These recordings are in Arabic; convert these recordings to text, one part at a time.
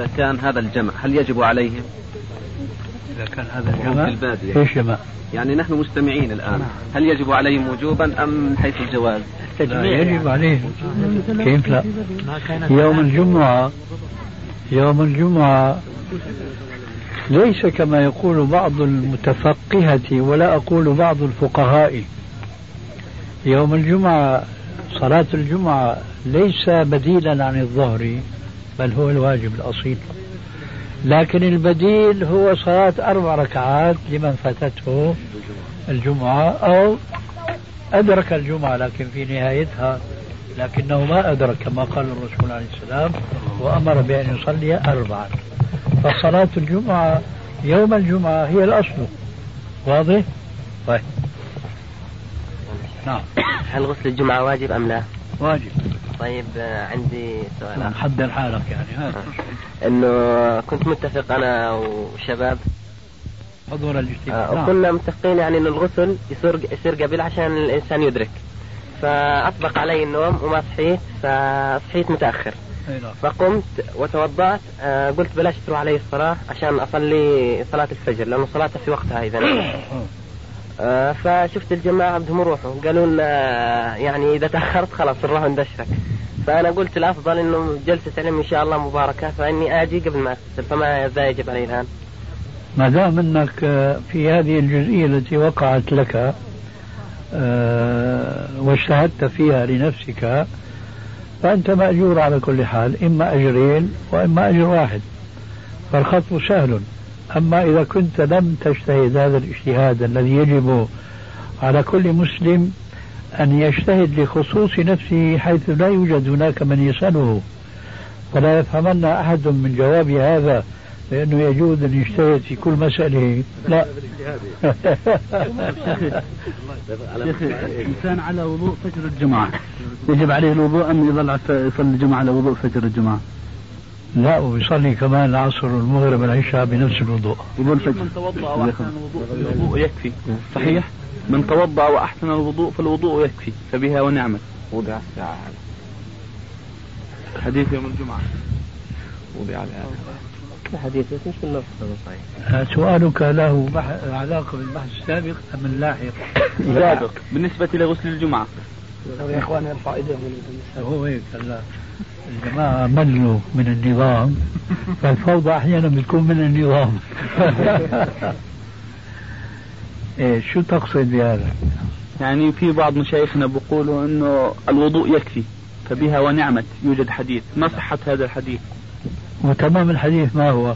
إذا كان هذا الجمع هل يجب عليهم؟ إذا كان هذا الجمع في البادية إيش جمع؟ يعني نحن مستمعين الآن هل يجب عليهم وجوبا أم من حيث الجواز؟ يجب عليهم كيف لا؟ يوم الجمعة يوم الجمعة ليس كما يقول بعض المتفقهة ولا أقول بعض الفقهاء يوم الجمعة صلاة الجمعة ليس بديلا عن الظهر بل هو الواجب الأصيل. لكن البديل هو صلاة أربع ركعات لمن فاتته الجمعة أو أدرك الجمعة لكن في نهايتها لكنه ما أدرك كما قال الرسول عليه السلام وأمر بأن يصلي أربعا فصلاة الجمعة يوم الجمعة هي الأصل. واضح؟ طيب. نعم. هل غسل الجمعة واجب أم لا؟ واجب. طيب عندي سؤال حضر حالك يعني ها. إنه كنت متفق أنا وشباب. حضور الاجتماع. آه، وكنا متفقين يعني إنه الغسل يصير يصير قبل عشان الإنسان يدرك. فأطبق علي النوم وما صحيت فصحيت متأخر. نعم. فقمت وتوضأت آه، قلت بلاش تروح علي الصلاة عشان أصلي صلاة الفجر لأنه صلاتها في وقتها إذا. فشفت الجماعة بدهم يروحوا. قالوا لنا يعني إذا تأخرت خلاص نروح ندشرك. فأنا قلت الأفضل إنه جلسة علم إن شاء الله مباركة فإني آجي قبل ما أغتسل فما ذا يجب علي الآن. ما دام أنك في هذه الجزئية التي وقعت لك آه، واجتهدت فيها لنفسك فأنت مأجور على كل حال إما أجرين وإما أجر واحد. فالخطب سهل. أما إذا كنت لم تجتهد هذا الاجتهاد الذي يجب على كل مسلم أن يجتهد لخصوص نفسه حيث لا يوجد هناك من يسأله فلا يفهمن أحد من جواب هذا لأنه يجوز أن يجتهد في كل مسألة. لا. الإنسان على وضوء فجر الجمعة يجب عليه الوضوء أم يظل يصلي الجمعة على وضوء فجر الجمعة؟ لا وبيصلي كمان العصر والمغرب والعشاء بنفس الوضوء. من توضأ وأحسن الوضوء فالوضوء يكفي. صحيح؟ من توضأ وأحسن الوضوء فالوضوء يكفي. فبها ونعمت. وضع الساعة حديث يوم الجمعة. وضع حديث مش بالنص صحيح. سؤالك له علاقة بالبحث السابق أم اللاحق؟ سابق بالنسبة لغسل الجمعة. يا إخوان ارفع إيديهم هو هيك هلا الجماعة ملوا من النظام فالفوضى أحيانا بتكون من النظام. إيه شو تقصد بهذا؟ يعني في بعض مشايخنا بيقولوا إنه الوضوء يكفي فبها ونعمت يوجد حديث. ما صحة هذا الحديث؟ وتمام الحديث ما هو؟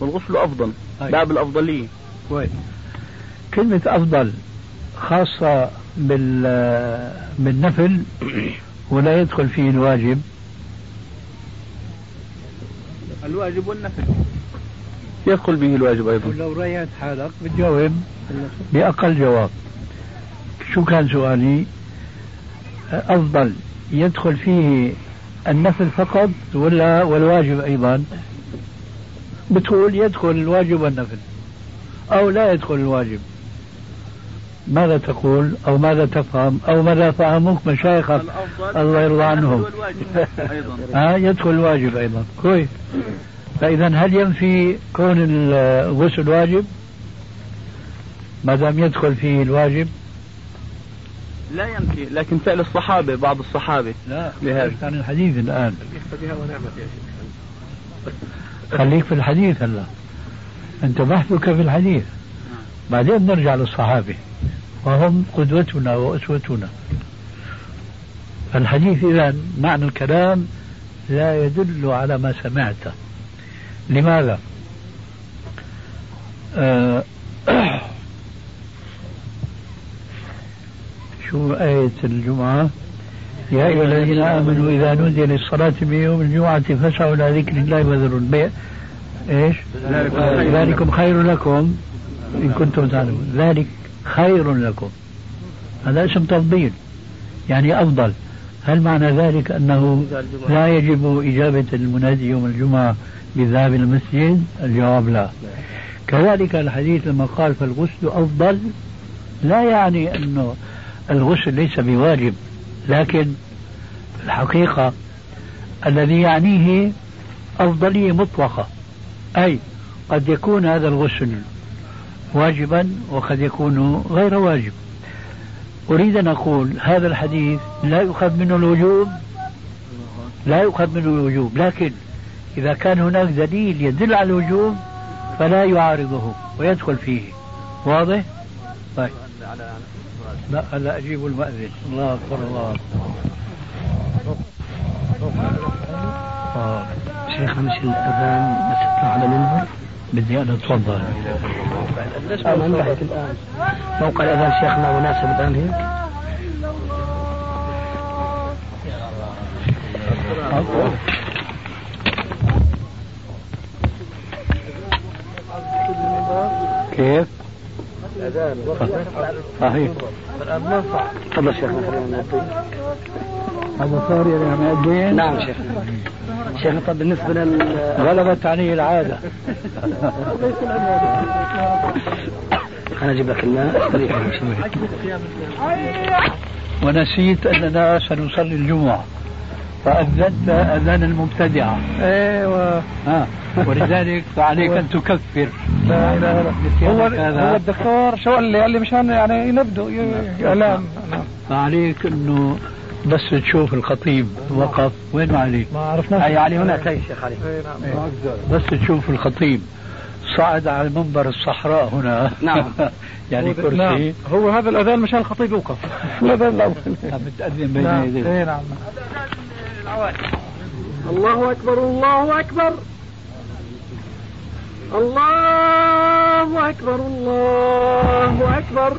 والغسل أفضل باب الأفضلية. كويس. كلمة أفضل خاصة بال بالنفل ولا يدخل فيه الواجب. الواجب والنفل. يدخل به الواجب أيضا. لو ريت حالك بتجاوب بأقل جواب. شو كان سؤالي؟ أفضل يدخل فيه النفل فقط ولا والواجب أيضا؟ بتقول يدخل الواجب والنفل أو لا يدخل الواجب. ماذا تقول؟ أو ماذا تفهم؟ أو ماذا فهموك مشايخك الله يرضى عنهم؟ ها؟ يدخل الواجب أيضا. كويس. فإذا هل ينفي كون الغسل واجب؟ ما دام يدخل فيه الواجب؟ لا ينفي لكن فعل الصحابة بعض الصحابة. لا لهذا كان الحديث الآن. خليك في الحديث هلا. أنت بحثك في الحديث. بعدين نرجع للصحابة. وهم قدوتنا وأسوتنا. الحديث إذا معنى الكلام لا يدل على ما سمعته لماذا؟ آه شو آية الجمعة؟ يا أيها الذين آمنوا إذا نودي للصلاة من يوم الجمعة فاسعوا إلى ذكر الله وذروا البيع. إيش؟ ذلكم خير لكم. إن كنتم تعلمون. ذلك خير لكم. هذا اسم تفضيل. يعني أفضل. هل معنى ذلك أنه لا يجب إجابة المنادي يوم الجمعة بالذهاب إلى المسجد؟ الجواب لا. كذلك الحديث لما قال فالغسل أفضل. لا يعني أنه الغسل ليس بواجب لكن الحقيقة الذي يعنيه أفضلية مطلقة. أي قد يكون هذا الغسل واجبا وقد يكون غير واجب. أريد أن أقول هذا الحديث لا يؤخذ منه الوجوب لا يؤخذ منه الوجوب لكن إذا كان هناك دليل يدل على الوجوب فلا يعارضه ويدخل فيه. واضح؟ طيب. لا لا أجيب المؤذن. الله أكبر الله أكبر. شيخ مش الأذان بس على المنبر؟ بدي أنا أتفضل أنا انتهت الآن. موقع الأذان شيخنا مناسب الآن هيك؟ كيف؟ صحيح. تفضل شيخنا. هذا صار يعني؟ نعم شيخنا شيخنا طب بالنسبة لل غلبت عليه العادة. أنا أجيب لك الماء. ونسيت أننا سنصلي الجمعة. فأذنت أذان المبتدعة أيوه. ها. ولذلك فعليك أن تكفر. لا اله الا الله هو. هو الدكتور شو قال لي؟ قال لي مشان يعني ينبدوا إعلام. نعم. فعليك أنه بس تشوف الخطيب وقف. وين علي؟ ما عرفناش. أي علي هناك أي شيخ علي. إيه، نعم. بس تشوف الخطيب صعد على منبر الصحراء هنا. نعم. يعني هو- كرسي. نعم. هو هذا الأذان مشان الخطيب يوقف. الاذان الأول عم تأذن بين نعم. يديه. إيه نعم. الله أكبر الله أكبر. الله أكبر الله أكبر.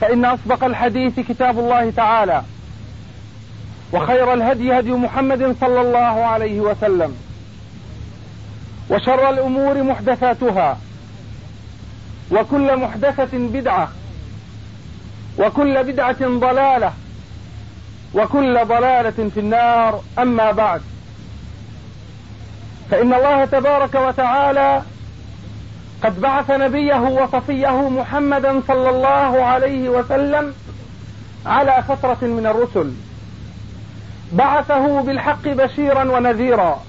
فإن أصدق الحديث كتاب الله تعالى وخير الهدي هدي محمد صلى الله عليه وسلم وشر الأمور محدثاتها وكل محدثة بدعة وكل بدعة ضلالة وكل ضلالة في النار. أما بعد فإن الله تبارك وتعالى قد بعث نبيه وصفيه محمدا صلى الله عليه وسلم على فترة من الرسل. بعثه بالحق بشيرا ونذيرا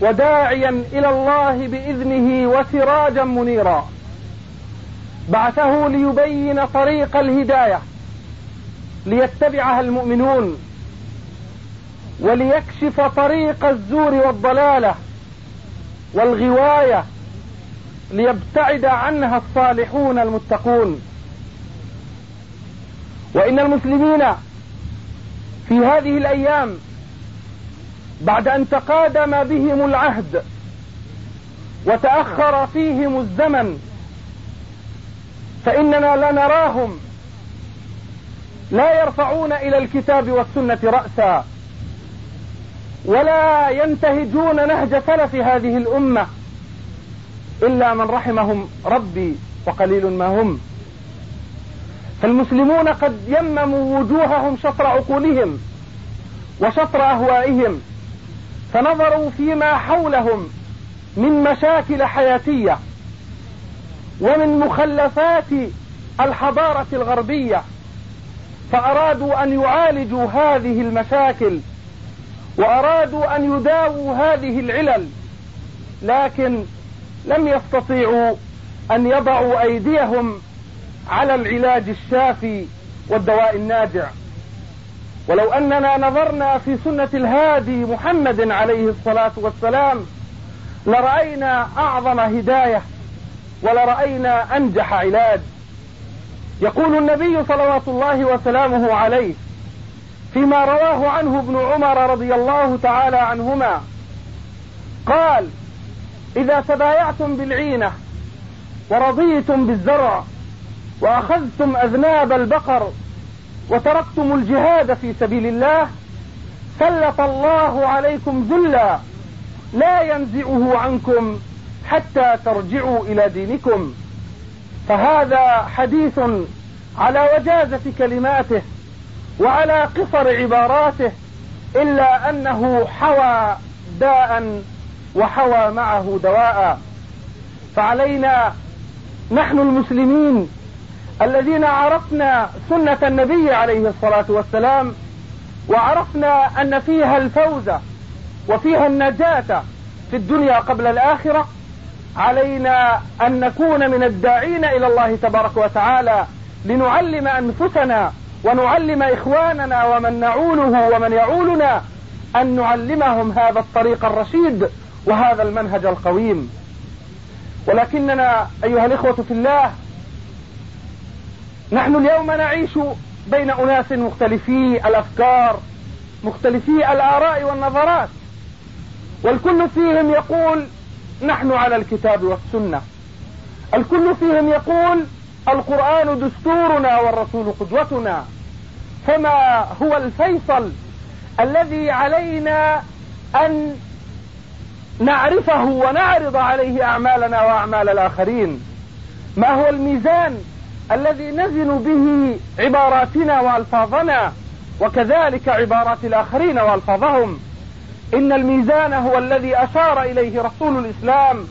وداعيا إلى الله بإذنه وسراجا منيرا. بعثه ليبين طريق الهداية ليتبعها المؤمنون وليكشف طريق الزور والضلالة والغواية ليبتعد عنها الصالحون المتقون. وإن المسلمين هذه الأيام بعد أن تقادم بهم العهد وتأخر فيهم الزمن فإننا لا نراهم لا يرفعون إلى الكتاب والسنة رأسا ولا ينتهجون نهج سلف هذه الأمة. إلا من رحمهم ربي وقليل ما هم. فالمسلمون قد يمموا وجوههم شطر عقولهم وشطر أهوائهم فنظروا فيما حولهم من مشاكل حياتية ومن مخلفات الحضارة الغربية فأرادوا أن يعالجوا هذه المشاكل وأرادوا أن يداووا هذه العلل. لكن لم يستطيعوا أن يضعوا أيديهم على العلاج الشافي والدواء الناجع. ولو أننا نظرنا في سنة الهادي محمد عليه الصلاة والسلام لرأينا أعظم هداية ولرأينا أنجح علاج. يقول النبي صلوات الله وسلامه عليه فيما رواه عنه ابن عمر رضي الله تعالى عنهما قال إذا تبايعتم بالعينة ورضيتم بالزرع وأخذتم أذناب البقر وتركتم الجهاد في سبيل الله سلط الله عليكم ذلا لا ينزعه عنكم حتى ترجعوا إلى دينكم. فهذا حديث على وجازة كلماته وعلى قصر عباراته إلا أنه حوى داء وحوى معه دواء. فعلينا نحن المسلمين الذين عرفنا سنة النبي عليه الصلاة والسلام وعرفنا أن فيها الفوز وفيها النجاة في الدنيا قبل الآخرة. علينا أن نكون من الداعين إلى الله تبارك وتعالى لنعلم أنفسنا ونعلم إخواننا ومن نعوله ومن يعولنا أن نعلمهم هذا الطريق الرشيد. وهذا المنهج القويم. ولكننا أيها الإخوة في الله نحن اليوم نعيش بين أناس مختلفي الأفكار مختلفي الآراء والنظرات والكل فيهم يقول نحن على الكتاب والسنة. الكل فيهم يقول القرآن دستورنا والرسول قدوتنا. فما هو الفيصل الذي علينا أن نعرفه ونعرض عليه أعمالنا وأعمال الآخرين. ما هو الميزان الذي نزن به عباراتنا وألفاظنا وكذلك عبارات الآخرين وألفاظهم؟ إن الميزان هو الذي أشار إليه رسول الإسلام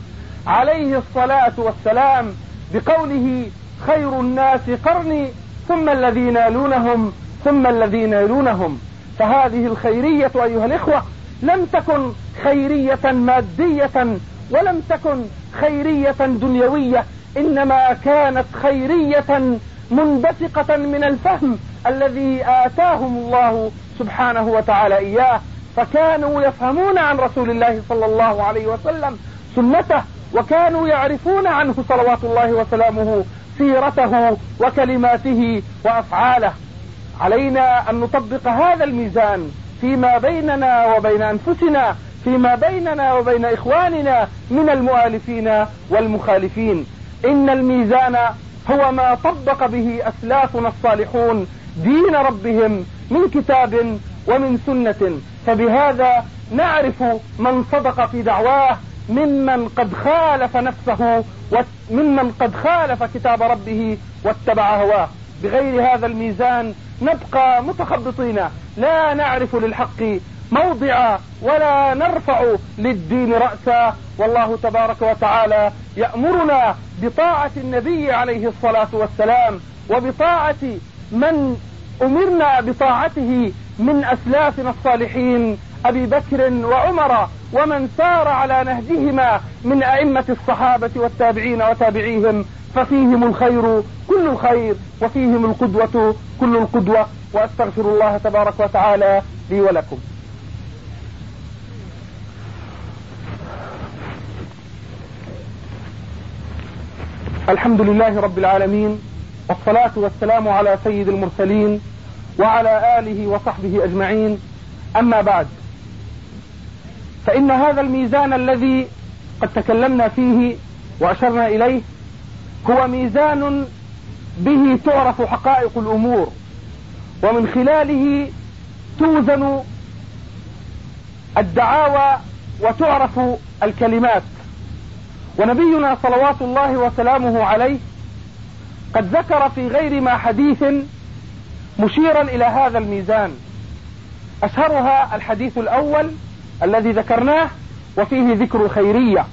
عليه الصلاة والسلام بقوله خير الناس قرني ثم الذين يلونهم ثم الذين يلونهم. فهذه الخيرية أيها الإخوة لم تكن خيرية مادية ولم تكن خيرية دنيوية إنما كانت خيرية منبثقة من الفهم الذي آتاهم الله سبحانه وتعالى إياه فكانوا يفهمون عن رسول الله صلى الله عليه وسلم سنته وكانوا يعرفون عنه صلوات الله وسلامه سيرته وكلماته وأفعاله. علينا أن نطبق هذا الميزان فيما بيننا وبين أنفسنا فيما بيننا وبين إخواننا من المؤالفين والمخالفين. إن الميزان هو ما طبق به أسلافنا الصالحون دين ربهم من كتاب ومن سنة. فبهذا نعرف من صدق في دعواه ممن قد خالف نفسه وممن قد خالف كتاب ربه واتبع هواه. بغير هذا الميزان نبقى متخبطين. لا نعرف للحق موضعا ولا نرفع للدين رأسا. والله تبارك وتعالى يأمرنا بطاعة النبي عليه الصلاة والسلام وبطاعة من أمرنا بطاعته من أسلافنا الصالحين. أبي بكر وعمر ومن سار على نهجهما من أئمة الصحابة والتابعين وتابعيهم ففيهم الخير كل الخير وفيهم القدوة كل القدوة وأستغفر الله تبارك وتعالى لي ولكم. الحمد لله رب العالمين والصلاة والسلام على سيد المرسلين وعلى آله وصحبه أجمعين. أما بعد فإن هذا الميزان الذي قد تكلمنا فيه وأشرنا إليه هو ميزان به تعرف حقائق الأمور ومن خلاله توزن الدعاوى وتعرف الكلمات. ونبينا صلوات الله وسلامه عليه قد ذكر في غير ما حديث مشيرا إلى هذا الميزان. أشهرها الحديث الأول الذي ذكرناه وفيه ذكر الخيرية.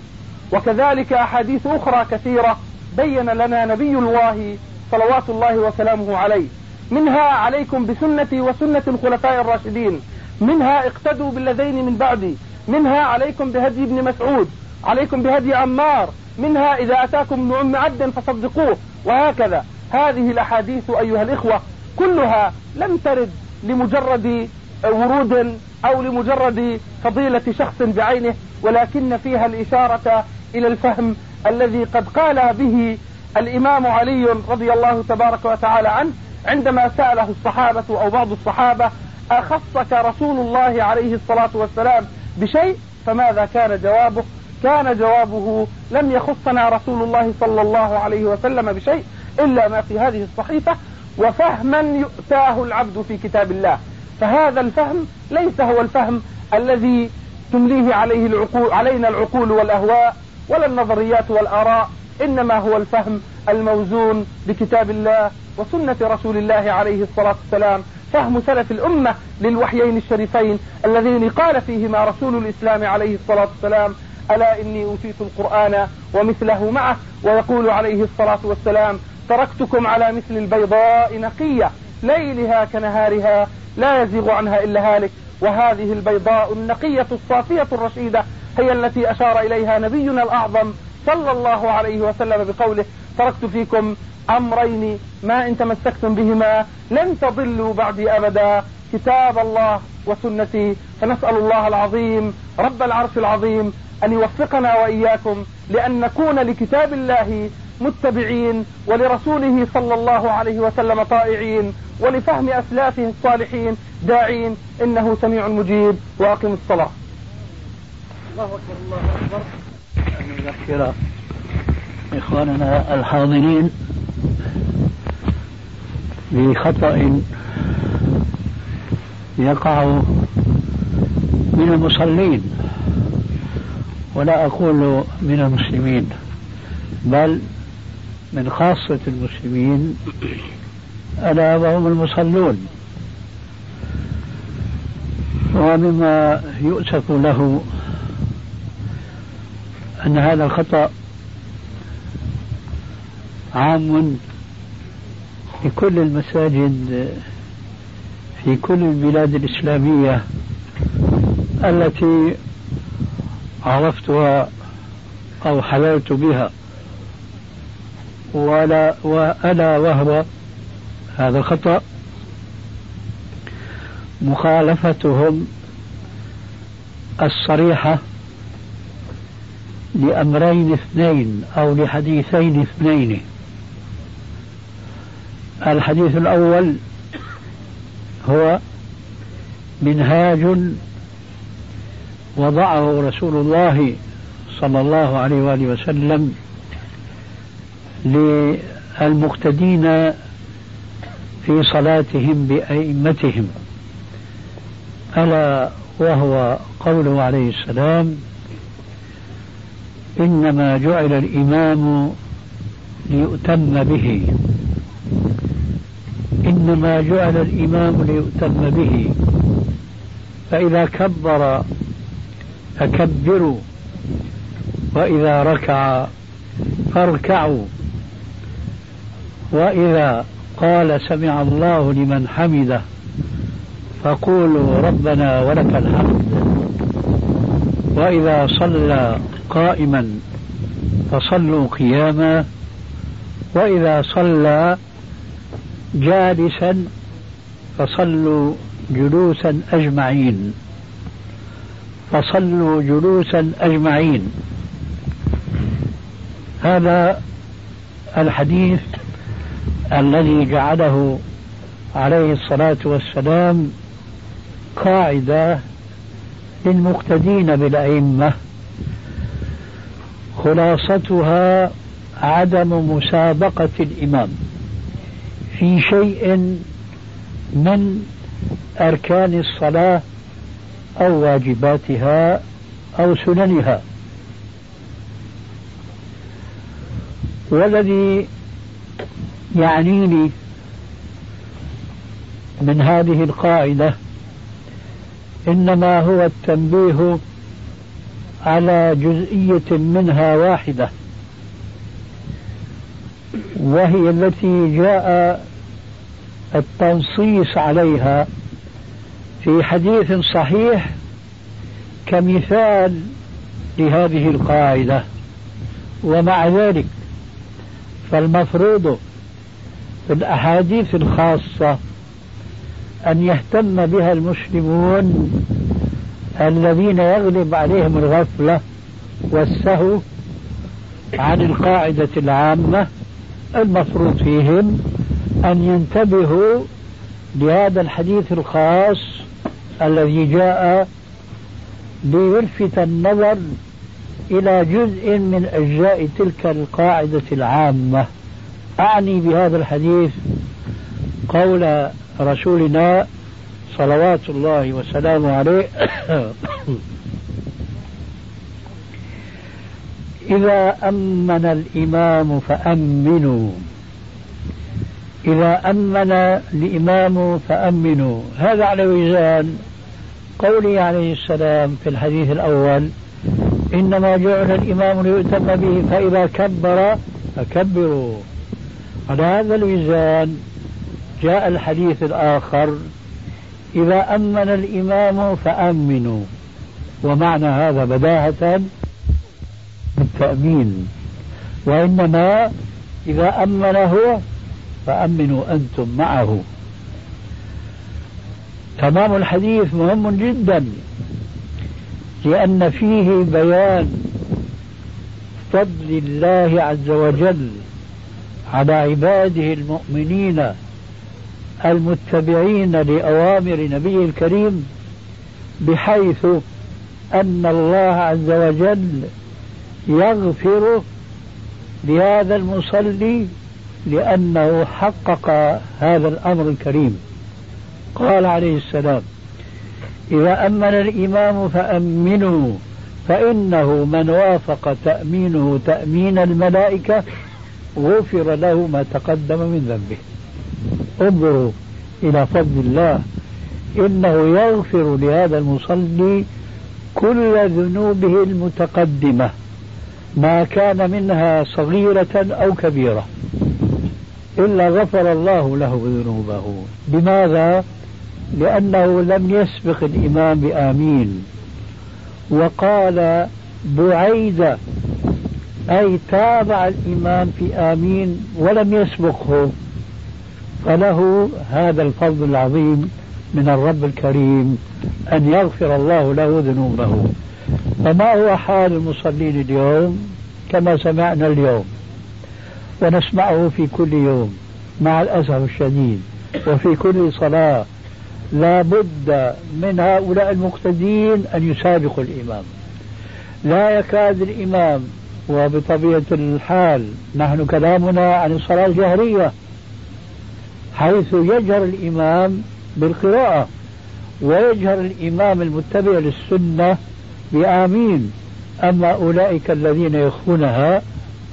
وكذلك أحاديث أخرى كثيرة بين لنا نبي الله صلوات الله وسلامه عليه. منها عليكم بسنتي وسنة الخلفاء الراشدين. منها اقتدوا بالذين من بعدي. منها عليكم بهدي ابن مسعود. عليكم بهدي عمار. منها إذا أتاكم ابن أم عبد فصدقوه. وهكذا. هذه الأحاديث أيها الإخوة كلها لم ترد لمجرد ورود أو لمجرد فضيلة شخص بعينه ولكن فيها الإشارة إلى الفهم الذي قد قال به الإمام علي رضي الله تبارك وتعالى عنه عندما سأله الصحابة أو بعض الصحابة أخصك رسول الله عليه الصلاة والسلام بشيء؟ فماذا كان جوابه؟ كان جوابه لم يخصنا رسول الله صلى الله عليه وسلم بشيء إلا ما في هذه الصحيفة وفهما يؤتاه العبد في كتاب الله. فهذا الفهم ليس هو الفهم الذي تمليه عليه العقول علينا العقول والأهواء ولا النظريات والآراء إنما هو الفهم الموزون بكتاب الله وسنة رسول الله عليه الصلاة والسلام. فهم سلف الأمة للوحيين الشريفين اللذين قال فيهما رسول الإسلام عليه الصلاة والسلام ألا إني أوتيت القرآن ومثله معه؟ ويقول عليه الصلاة والسلام تركتكم على مثل البيضاء نقية. ليلها كنهارها لا يزيغ عنها إلا هالك. وهذه البيضاء النقية الصافية الرشيدة هي التي أشار إليها نبينا الأعظم صلى الله عليه وسلم بقوله تركت فيكم أمرين ما إن تمسكتم بهما لن تضلوا بعدي أبدا. كتاب الله وسنتي. فنسأل الله العظيم رب العرش العظيم أن يوفقنا وإياكم لأن نكون لكتاب الله متبعين ولرسوله صلى الله عليه وسلم طائعين ولفهم أسلافه الصالحين داعين إنه سميع مجيب وأقم الصلاة. الله أكبر الله أكبر. نذكر إخواننا الحاضرين بخطأ يقع من المصلين ولا أقول من المسلمين بل من خاصة المسلمين ألا وهم المصلون. ومما يؤسف له أن هذا الخطأ عام في كل المساجد في كل البلاد الإسلامية التي عرفتها أو حللت بها. ولا وألا وهو هذا خطأ مخالفتهم الصريحة لأمرين اثنين أو لحديثين اثنين. الحديث الأول هو منهاج وضعه رسول الله صلى الله عليه وآله وسلم للمقتدين في صلاتهم بأئمتهم. ألا وهو قوله عليه السلام إنما جعل الإمام ليؤتم به. إنما جعل الإمام ليؤتم به. فإذا كبر فكبروا وإذا ركع فاركعوا. وإذا قال سمع الله لمن حمده فقولوا ربنا ولك الحمد. وإذا صلى قائما فصلوا قياما. وإذا صلى جالسا فصلوا جلوسا أجمعين. فصلوا جلوسا أجمعين. هذا الحديث الذي جعله عليه الصلاة والسلام قاعدة للمقتدين بالأئمة. خلاصتها عدم مسابقة الإمام في شيء من أركان الصلاة أو واجباتها أو سننها. والذي يعنيني من هذه القاعدة إنما هو التنبيه على جزئية منها واحدة وهي التي جاء التنصيص عليها في حديث صحيح كمثال لهذه القاعدة ومع ذلك فالمفروض في الأحاديث الخاصة أن يهتم بها المسلمون الذين يغلب عليهم الغفلة والسهو عن القاعدة العامة المفروض فيهم أن ينتبهوا لهذا الحديث الخاص الذي جاء ليلفت النظر إلى جزء من أجزاء تلك القاعدة العامة. أعني بهذا الحديث قول رسولنا صلوات الله وسلامه عليه. إذا أمن الإمام فأمنوا. إذا أمن الإمام فأمنوا. هذا على وزان قوله عليه السلام في الحديث الأول إنما جعل الإمام ليؤتم به فإذا كبر فكبروا. على هذا الوزان جاء الحديث الآخر إذا أمن الإمام فأمنوا ومعنى هذا بداهة التأمين وإنما إذا أمن هو فأمنوا أنتم معه. تمام الحديث مهم جدا لأن فيه بيان فضل الله عز وجل على عباده المؤمنين المتبعين لأوامر نبيه الكريم بحيث أن الله عز وجل يغفر لهذا المصلي لأنه حقق هذا الأمر الكريم. قال عليه السلام إذا أمن الإمام فأمنوا فإنه من وافق تأمينه تأمين الملائكة غفر له ما تقدم من ذنبه. انظروا إلى فضل الله. إنه يغفر لهذا المصلي كل ذنوبه المتقدمة. ما كان منها صغيرة أو كبيرة. إلا غفر الله له ذنوبه. لماذا؟ لأنه لم يسبق الإمام بآمين وقال بعيد أي تابع الإمام في آمين ولم يسبقه فله هذا الفضل العظيم من الرب الكريم أن يغفر الله له ذنوبه. فما هو حال المصلين اليوم؟ كما سمعنا اليوم ونسمعه في كل يوم مع الأسف الشديد وفي كل صلاة لا بد من هؤلاء المقتدين أن يسابقوا الإمام. لا يكاد الإمام وبطبيعة الحال نحن كلامنا عن الصلاة الجهرية حيث يجهر الإمام بالقراءة ويجهر الإمام المتبع للسنة بآمين. أما أولئك الذين يخفونها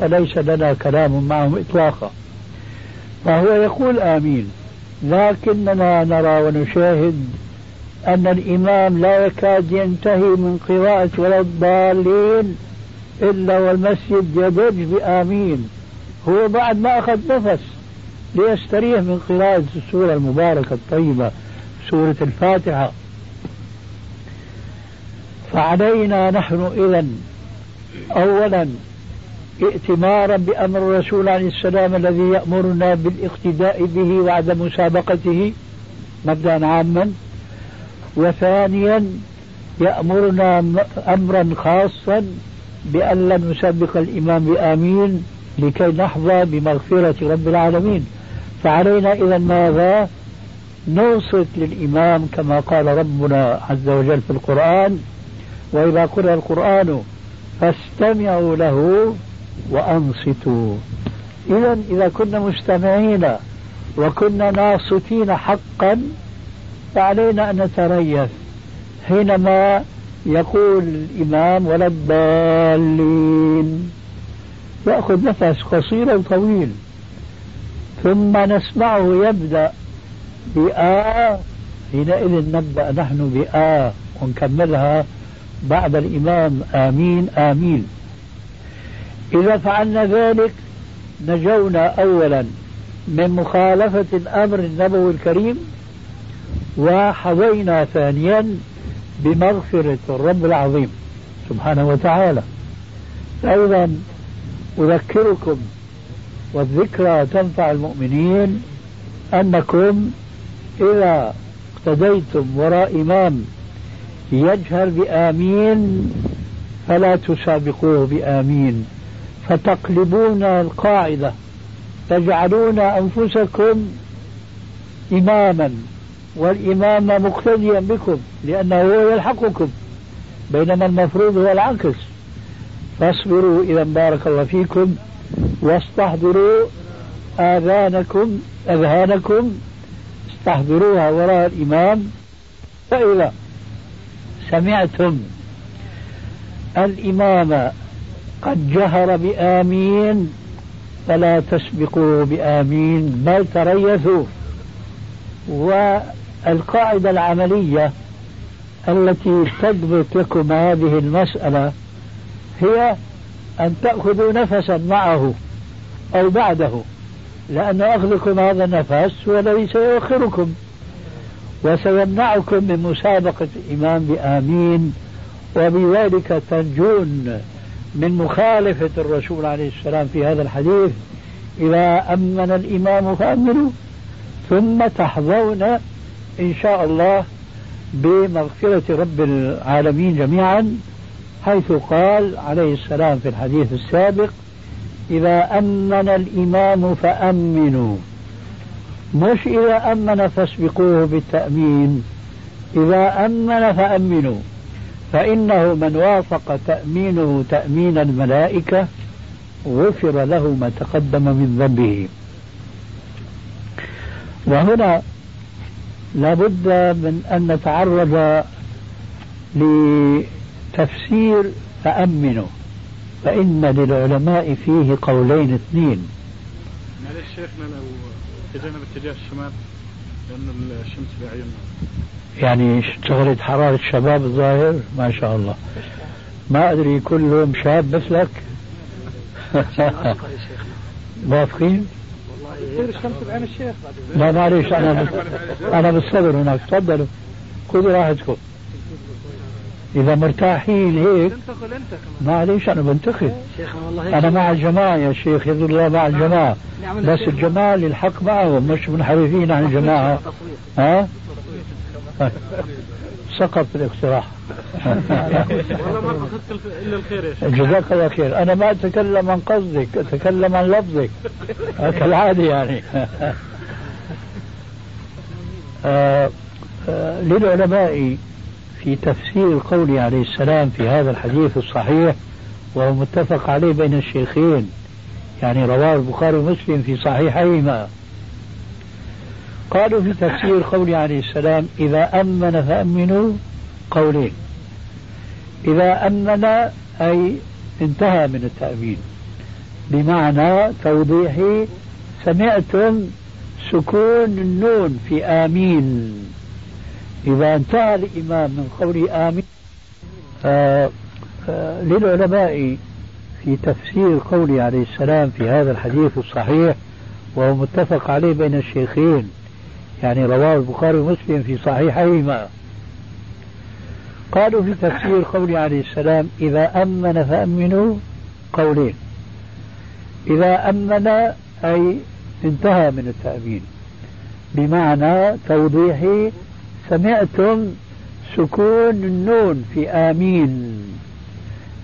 فليس لنا كلام معهم إطلاقا. فهو يقول آمين. لكننا نرى ونشاهد أن الإمام لا يكاد ينتهي من قراءة ولا الضالين. إلا والمسجد يضج بآمين. هو بعد ما أخذ نفس ليستريح من قراءة السورة المباركة الطيبة سورة الفاتحة. فعلينا نحن إذا أولا ائتمارا بأمر الرسول عليه السلام الذي يأمرنا بالاقتداء به وعدم مسابقته مبدأ عاما. وثانيا يأمرنا أمرا خاصا بأن لا نسبق الإمام بآمين لكي نحظى بمغفرة رب العالمين. فعلينا إذا ماذا؟ نوصت للإمام كما قال ربنا عز وجل في القرآن وإذا قرأ القرآن فاستمعوا له وأنصتوا. إذا إذا كنا مستمعين وكنا ناصتين حقا فعلينا أن نتريث. حينما يقول الإمام ولا الضالين. يأخذ نفس قصير وطويل ثم نسمعه يبدأ بآ. حينئذ نبدأ نحن بآ. ونكملها بعد الإمام. آمين آمين. إذا فعلنا ذلك نجونا أولا من مخالفة الأمر النبوي الكريم وحظينا ثانيا بمغفرة الرب العظيم سبحانه وتعالى. أيضا أذكركم والذكرى تنفع المؤمنين أنكم إذا اقتديتم وراء إمام يجهر بآمين فلا تسابقوه بآمين. فتقلبون القاعدة تجعلون أنفسكم إماما. والإمام مقتديا بكم لأنه هو يلحقكم بينما المفروض هو العكس فاصبروا إذا بارك الله فيكم واستحضروا آذانكم أذهانكم استحضروها وراء الإمام. فإذا سمعتم الإمام قد جهر بآمين فلا تسبقوا بآمين بل تريثوا. والقاعدة العملية التي تضبط لكم هذه المسألة هي أن تأخذوا نفسا معه أو بعده لأن أخذكم هذا النفس هو الذي سيؤخركم وسيمنعكم من مسابقة الإمام بآمين وبذلك تنجون من مخالفة الرسول عليه السلام في هذا الحديث إذا أمن الإمام فأمنوا ثم تحظون إن شاء الله بمغفرة رب العالمين جميعا حيث قال عليه السلام في الحديث السابق إذا أمن الإمام فأمنوا مش إذا أمن فاسبقوه بالتأمين إذا أمن فأمنوا فإنه من وافق تأمينه تأمين الملائكة غفر له ما تقدم من ذنبه. وهنا لابد من أن نتعرض لتفسير فأمنوا فإن للعلماء فيه قولين اثنين. معلش شيخنا لو اتجهنا باتجاه الشمال لأن الشمس بعيوننا يعني اشتغلت حرارة الشباب الظاهر؟ ما شاء الله. ما أدري كلهم شاب مثلك؟ موافقين؟ تصير الشمس بعين الشيخ. لا معلش أنا بس أنا بالصبر هناك. تفضلوا. خذوا راحتكم. إذا مرتاحين هيك تنتقل انت كمان. معليش شيخنا والله أنا مع الجماعة يا شيخ. يد الله مع الجماعة. بس الجماعة للحق معهم. مش منحرفين عن الجماعة. ها؟ سقط الاقتراح. والله ما إلا الخير يا شيخ. جزاك الله خير. أنا ما أتكلم عن قصدك أتكلم عن لفظك. كالعادة يعني. آه، آه، للعلماء في تفسير قوله عليه السلام في هذا الحديث الصحيح وهو متفق عليه بين الشيخين. يعني رواه البخاري ومسلم في صحيحيهما. قالوا في تفسير قوله عليه السلام إذا أمن فأمنوا قولين. إذا أمن أي انتهى من التأمين بمعنى توضيحي سمعتم سكون النون في آمين. إذا انتهى الإمام من قول آمين آه آه للعلماء في تفسير قوله عليه السلام في هذا الحديث الصحيح وهو متفق عليه بين الشيخين. يعني رواه البخاري ومسلم في صحيحيهما. قالوا في تفسير قوله عليه السلام إذا أمن فأمنوا قولين. إذا أمن أي انتهى من التأمين. بمعنى توضيحي سمعتم سكون النون في آمين.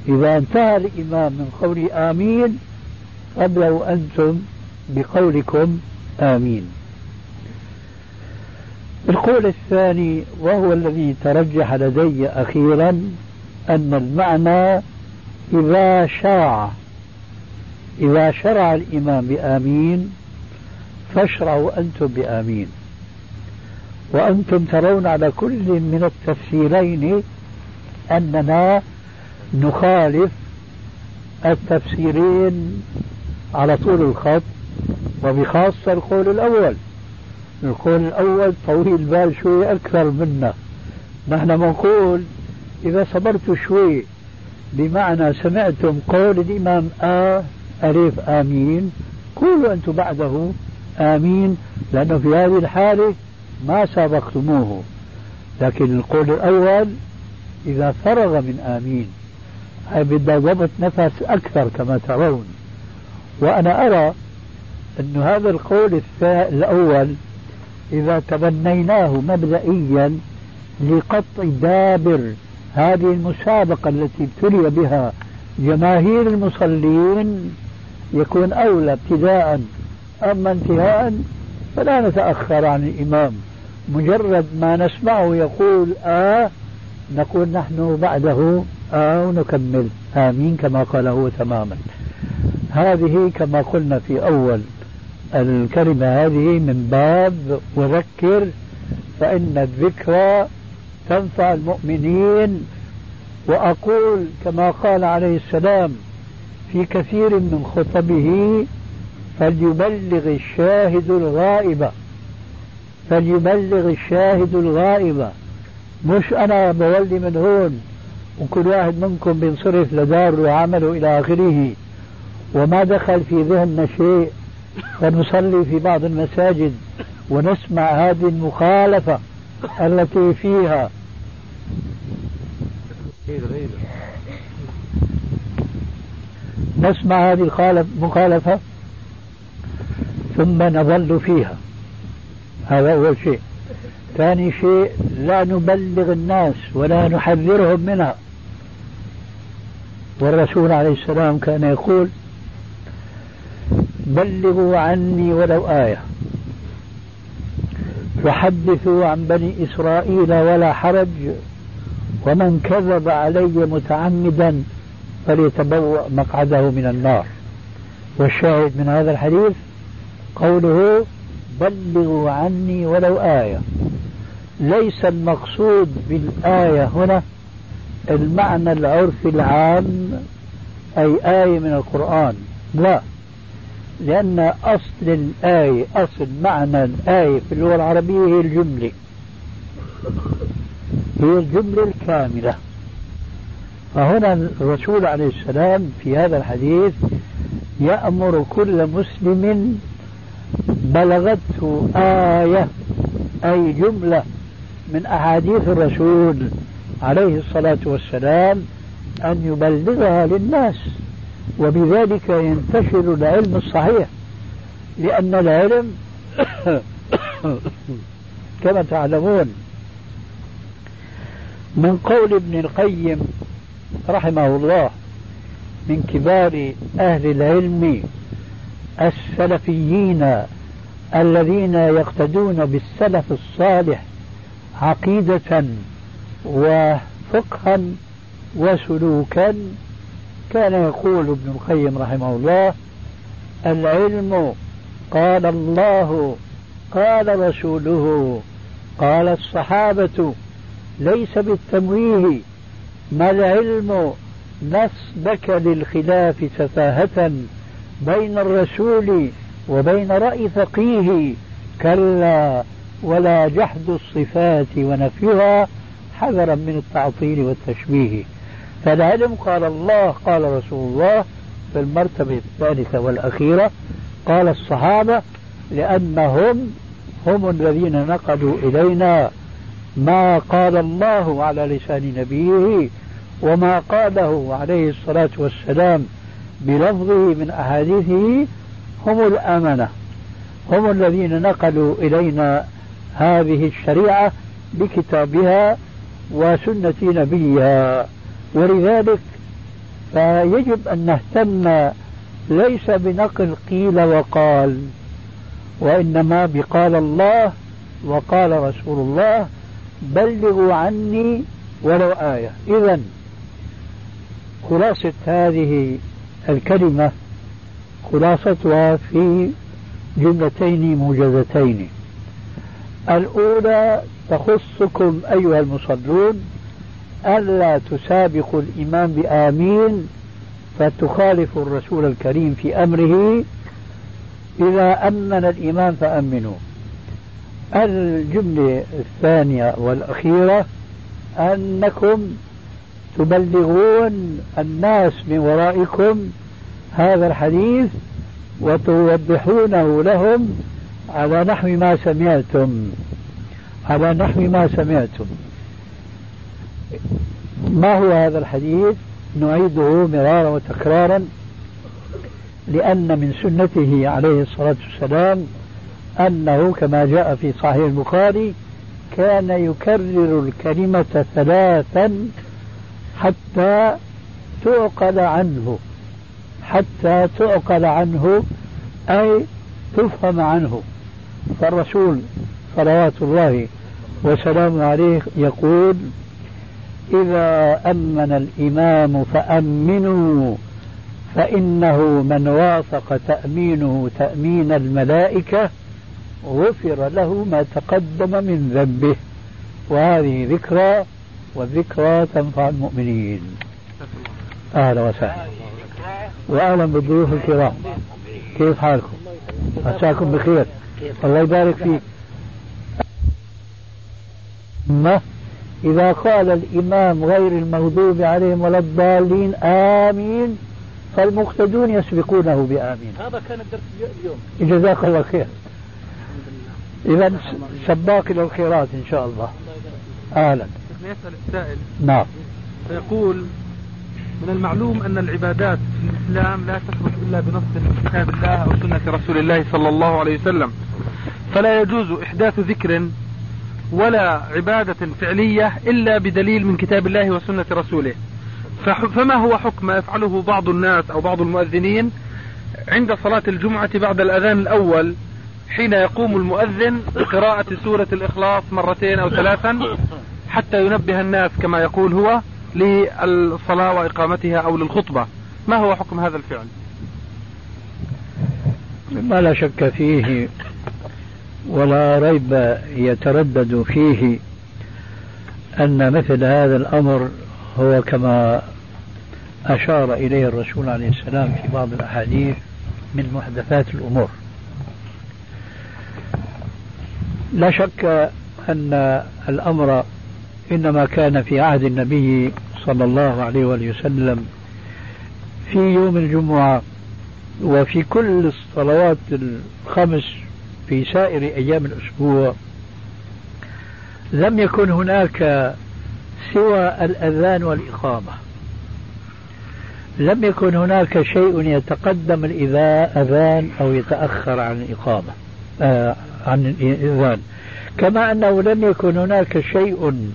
إذا انتهى الإمام من قول آمين فابدأوا أنتم بقولكم آمين. القول الثاني وهو الذي ترجح لدي أخيرا أن المعنى إذا شرع. إذا شرع الإمام بآمين فاشرعوا أنتم بآمين. وأنتم ترون على كل من التفسيرين أننا نخالف التفسيرين على طول الخط وبخاصة القول الأول. القول الأول طويل بال شوي أكثر منا. نحن نقول إذا صبرت شوي بمعنى سمعتم قول الإمام آ ألف آمين. قولوا أنتم بعده آمين لأنه في هذه الحالة ما سابقتموه لكن القول الأول إذا فرغ من آمين أي بدها ضبط نفس أكثر كما ترون. وأنا أرى أن هذا القول الأول إذا تبنيناه مبدئيا لقطع دابر. هذه المسابقة التي ابتلي بها جماهير المصلين يكون أولى ابتداء أما انتهاء فلا نتأخر عن الإمام. مجرد ما نسمعه يقول آه نقول نحن بعده آه ونكمل. آمين كما قال هو تماما. هذه كما قلنا في أول الكلمة هذه من باب وذكر فإن الذكرى تنفع المؤمنين. وأقول كما قال عليه السلام في كثير من خطبه فليبلغ الشاهد الغائب فليبلغ الشاهد الغائب. مش أنا بولي من هون وكل واحد منكم بينصرف لدار وعمله إلى آخره. وما دخل في ذهننا شيء. ونصلي في بعض المساجد ونسمع هذه المخالفة التي فيها. نسمع هذه المخالفة ثم نظل فيها. هذا أول شيء. ثاني شيء لا نبلغ الناس ولا نحذرهم منها. والرسول عليه السلام كان يقول بلغوا عني ولو آية. وحدثوا عن بني إسرائيل ولا حرج. ومن كذب علي متعمدا فليتبوأ مقعده من النار. والشاهد من هذا الحديث قوله بلغوا عني ولو آية. ليس المقصود بالآية هنا المعنى العرفي العام أي آية من القرآن. لا. لأن أصل الآية أصل معنى الآية في اللغة العربية هي الجملة. هي الجملة الكاملة. فهنا الرسول عليه السلام في هذا الحديث يأمر كل مسلم بلغته آية أي جملة من أحاديث الرسول عليه الصلاة والسلام أن يبلغها للناس. وبذلك ينتشر العلم الصحيح لأن العلم كما تعلمون من قول ابن القيم رحمه الله من كبار أهل العلم السلفيين الذين يقتدون بالسلف الصالح عقيدة وفقها وسلوكا كان يقول ابن القيم رحمه الله العلم قال الله قال رسوله قال الصحابة ليس بالتمويه ما العلم نسبك للخلاف سفاهة بين الرسول وبين رأي فقيه كلا ولا جحد الصفات ونفيها حذرا من التعطيل والتشبيه. فالعلم قال الله قال رسول الله في المرتبة الثالثة والأخيرة قال الصحابة لأنهم هم الذين نقلوا إلينا ما قال الله على لسان نبيه وما قاله عليه الصلاة والسلام بلفظه من أحاديثه هم الأمنة هم الذين نقلوا إلينا هذه الشريعة بكتابها وسنة نبيها. ولذلك فيجب أن نهتم ليس بنقل قيل وقال وإنما بقال الله وقال رسول الله بلغوا عني ولو آية. إذا خلاصة هذه الكلمة خلاصتها في جملتين موجزتين. الأولى تخصكم أيها المصلون ألا تسابقوا الإمام بآمين فتخالفوا الرسول الكريم في أمره. إذا أمن الإمام فأمنوا. الجملة الثانية والأخيرة أنكم تبلغون الناس من ورائكم هذا الحديث وتوضحونه لهم على نحو ما سمعتم. على نحو ما سمعتم. ما هو هذا الحديث؟ نعيده مرارا وتكرارا لأن من سنته عليه الصلاة والسلام أنه كما جاء في صحيح البخاري كان يكرر الكلمة ثلاثا حتى تعقل عنه حتى تعقل عنه أي تفهم عنه. فالرسول صلوات الله وسلامه عليه يقول إذا أمن الإمام فأمنوا فإنه من وافق تأمينه تأمين الملائكة غفر له ما تقدم من ذنبه. وهذه ذكرى والذكرى تنفع المؤمنين. أهلا وسهلا. وأهلا بالضيوف الكرام. كيف حالكم؟ عساكم بخير. الله يبارك فيك. ما إذا قال الإمام غير المغضوب عليهم ولا الضالين آمين فالمقتدون يسبقونه بآمين. هذا كان الدرس اليوم. جزاك الله خير. إذا سباق إلى الخيرات إن شاء الله. أهلا. يسأل السائل. نعم. فيقول من المعلوم أن العبادات في الإسلام لا تثبت إلا بنص من كتاب الله أو سنة رسول الله صلى الله عليه وسلم فلا يجوز إحداث ذكر ولا عبادة فعلية إلا بدليل من كتاب الله وسنة رسوله. فما هو حكم يفعله بعض الناس أو بعض المؤذنين عند صلاة الجمعة بعد الأذان الأول حين يقوم المؤذن بقراءة سورة الإخلاص مرتين أو ثلاثا حتى ينبه الناس كما يقول هو للصلاة وإقامتها أو للخطبة؟ ما هو حكم هذا الفعل؟ ما لا شك فيه ولا ريب يتردد فيه أن مثل هذا الأمر هو كما أشار إليه الرسول عليه السلام في بعض الأحاديث من محدثات الأمور. لا شك أن الأمر إنما كان في عهد النبي صلى الله عليه وسلم في يوم الجمعة وفي كل الصلوات الخمس في سائر أيام الأسبوع. لم يكن هناك سوى الأذان والإقامة. لم يكن هناك شيء يتقدم الأذان أو يتأخر عن الإقامة آه عن الإذان. كما أنه لم يكن هناك شيء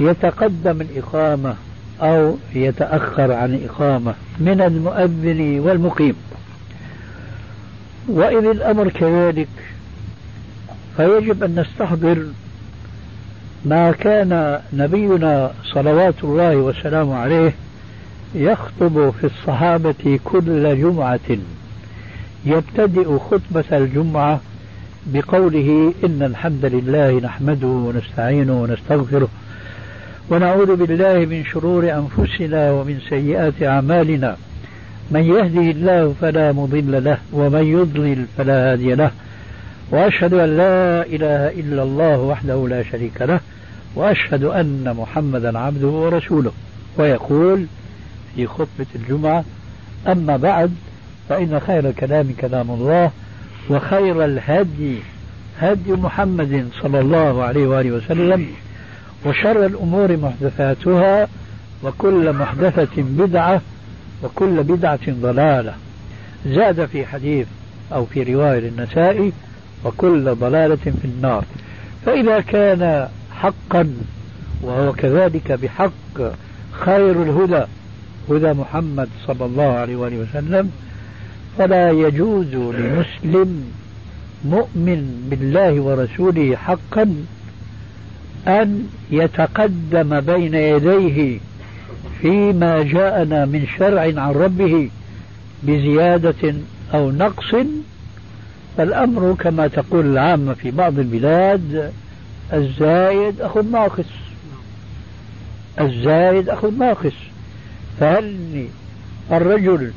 يتقدم الإقامة أو يتأخر عن الإقامة من المؤذن والمقيم. وإذ الأمر كذلك فيجب أن نستحضر ما كان نبينا صلوات الله وسلامه عليه يخطب في الصحابة كل جمعة. يبتدئ خطبة الجمعة بقوله إن الحمد لله نحمده ونستعينه ونستغفره ونعوذ بالله من شرور أنفسنا ومن سيئات أعمالنا. من يهده الله فلا مضل له ومن يضلل فلا هادي له. وأشهد أن لا إله إلا الله وحده لا شريك له وأشهد أن محمدا عبده ورسوله. ويقول في خطبة الجمعة أما بعد فإن خير الكلام كلام الله وخير الهدي هدي محمد صلى الله عليه وآله وسلم وشر الأمور محدثاتها وكل محدثة بدعة وكل بدعة ضلالة. زاد في حديث أو في رواية للنسائي وكل ضلالة في النار. فإذا كان حقا وهو كذلك بحق خير الهدى هدى محمد صلى الله عليه وآله وسلم فلا يجوز لمسلم مؤمن بالله ورسوله حقا أن يتقدم بين يديه فيما جاءنا من شرع عن ربه بزيادة أو نقص فالأمر كما تقول العامة في بعض البلاد الزايد أخذ ناقص. الزايد أخذ ناقص. فهل الرجل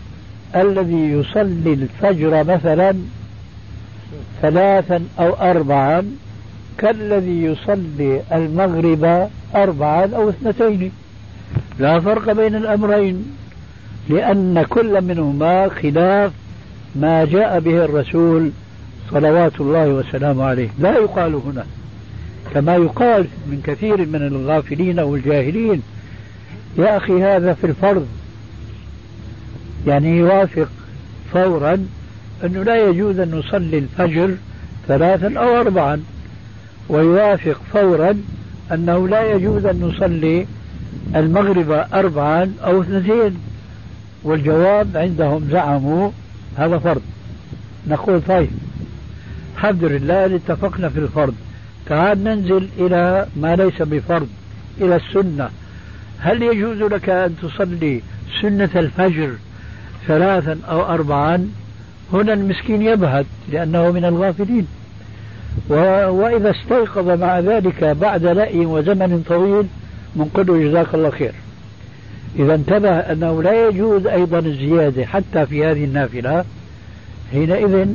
الذي يصلي الفجر مثلا ثلاثا أو أربعا كالذي يصلي المغرب أربعا أو اثنتين؟ لا فرق بين الأمرين لأن كل منهما خلاف ما جاء به الرسول صلوات الله وسلامه عليه. لا يقال هنا كما يقال من كثير من الغافلين أو الجاهلين يا أخي هذا في الفرض. يعني يوافق فورا أنه لا يجوز أن نصلي الفجر ثلاثا أو أربعا ويوافق فورا أنه لا يجوز أن نصلي المغرب أربعا أو اثنتين والجواب عندهم زعموا هذا فرض. نقول طيب الحمد لله اتفقنا في الفرض. تعال ننزل إلى ما ليس بفرض إلى السنة. هل يجوز لك أن تصلي سنة الفجر ثلاثا أو أربعا؟ هنا المسكين يبهت لأنه من الغافلين. و... وإذا استيقظ مع ذلك بعد لأي وزمن طويل له جزاك الله خير. إذا انتبه أنه لا يجوز أيضا الزيادة حتى في هذه النافلة. حينئذ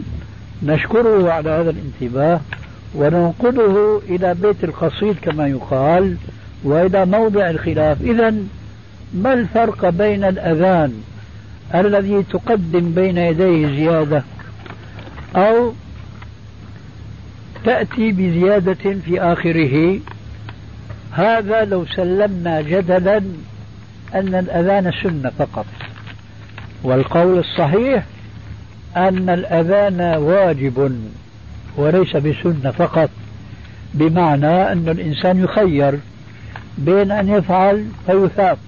نشكره على هذا الانتباه وننقله إلى بيت القصيد كما يقال وإلى موضع الخلاف. إذا ما الفرق بين الأذان الذي تقدم بين يديه زيادة أو تأتي بزيادة في آخره؟ هذا لو سلمنا جدلا أن الأذان سنة فقط. والقول الصحيح أن الأذان واجب وليس بسنة فقط بمعنى أن الإنسان يخير بين أن يفعل فيثاب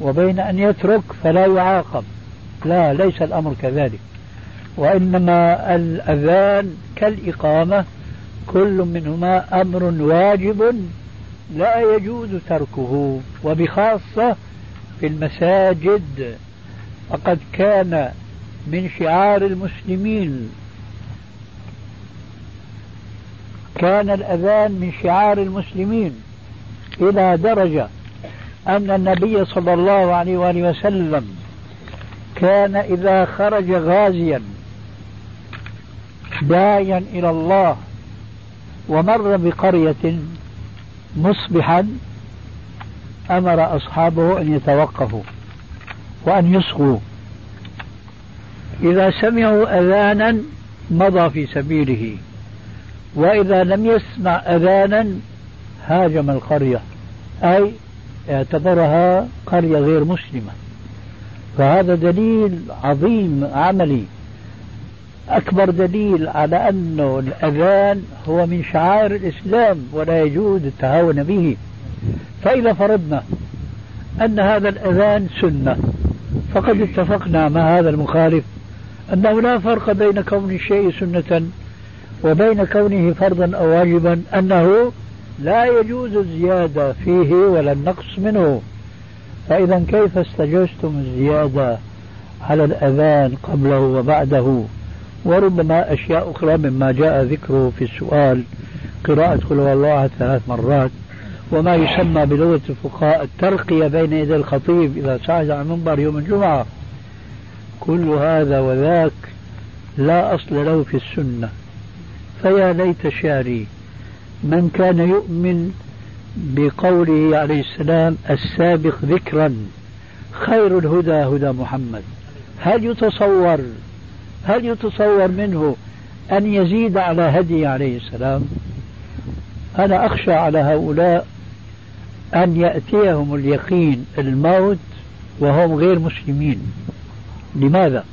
وبين أن يترك فلا يعاقب. لا ليس الأمر كذلك. وإنما الأذان كالإقامة كل منهما أمر واجب لا يجوز تركه وبخاصة في المساجد. فقد كان من شعار المسلمين. كان الأذان من شعار المسلمين إلى درجة أن النبي صلى الله عليه وآله وسلم كان إذا خرج غازيا داعيا إلى الله ومر بقرية مصبحا أمر أصحابه أن يتوقفوا وأن يصغوا. إذا سمعوا أذانا مضى في سبيله وإذا لم يسمع أذانا هاجم القرية أي اعتبرها قرية غير مسلمة. فهذا دليل عظيم عملي. أكبر دليل على أنه الأذان هو من شعائر الإسلام ولا يجوز التهاون به. فإذا فرضنا أن هذا الأذان سنة فقد اتفقنا مع هذا المخالف أنه لا فرق بين كون الشيء سنة وبين كونه فرضا أو واجبا أنه لا يجوز الزيادة فيه ولا النقص منه. فإذا كيف استجزتم الزيادة على الأذان قبله وبعده؟ وربما أشياء أخرى مما جاء ذكره في السؤال. قراءة قل الله ثلاث مرات. وما يسمى بلغة الفقهاء الترقية بين يدي الخطيب إذا صعد على المنبر يوم الجمعة. كل هذا وذاك لا أصل له في السنة. فيا ليت شعري من كان يؤمن بقوله عليه السلام السابق ذكرا خير الهدى هدى محمد. هل يتصور هل يتصور منه أن يزيد على هدي عليه السلام؟ أنا أخشى على هؤلاء أن يأتيهم اليقين الموت وهم غير مسلمين. لماذا؟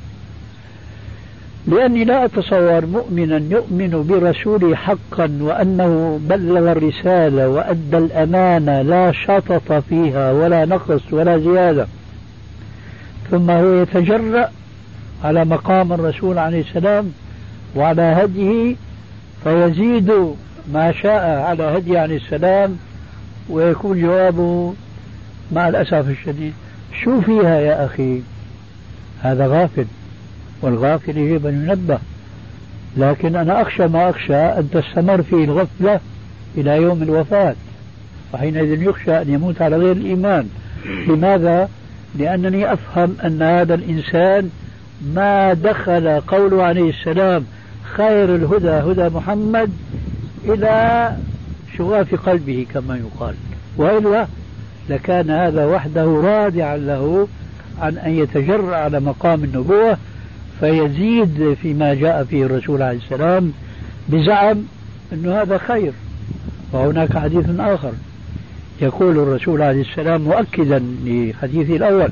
لأني لا أتصور مؤمنا يؤمن برسوله حقا وأنه بلغ الرسالة وأدى الأمانة لا شطط فيها ولا نقص ولا زيادة. ثم هو يتجرأ على مقام الرسول عليه السلام وعلى هديه فيزيد ما شاء على هدي عليه السلام ويكون جوابه مع الأسف الشديد. شو فيها يا أخي؟ هذا غافل والغافل يجب أن ينبه. لكن أنا أخشى ما أخشى أن تستمر فيه الغفلة إلى يوم الوفاة وحينئذ يخشى أن يموت على غير الإيمان. لماذا؟ لأنني أفهم أن هذا الإنسان ما دخل قوله عليه السلام خير الهدى هدى محمد إلى شغاف قلبه كما يقال. وإلا لكان هذا وحده رادعا له عن أن يتجرأ على مقام النبوة فيزيد فيما جاء فيه الرسول عليه السلام بزعم أن هذا خير. وهناك حديث آخر يقول الرسول عليه السلام مؤكدا لحديثه الأول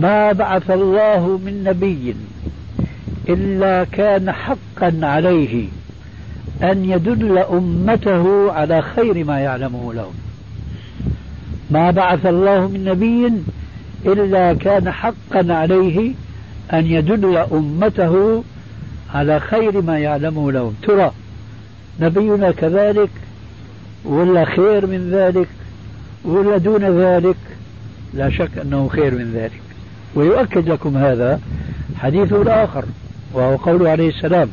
ما بعث الله من نبي إلا كان حقا عليه أن يدل أمته على خير ما يعلمه لهم. ما بعث الله من نبي إلا كان حقا عليه أن يدل أمته على خير ما يعلمه لهم. ترى نبينا كذلك ولا خير من ذلك ولا دون ذلك؟ لا شك أنه خير من ذلك. ويؤكد لكم هذا حديثه الآخر وهو قوله عليه السلام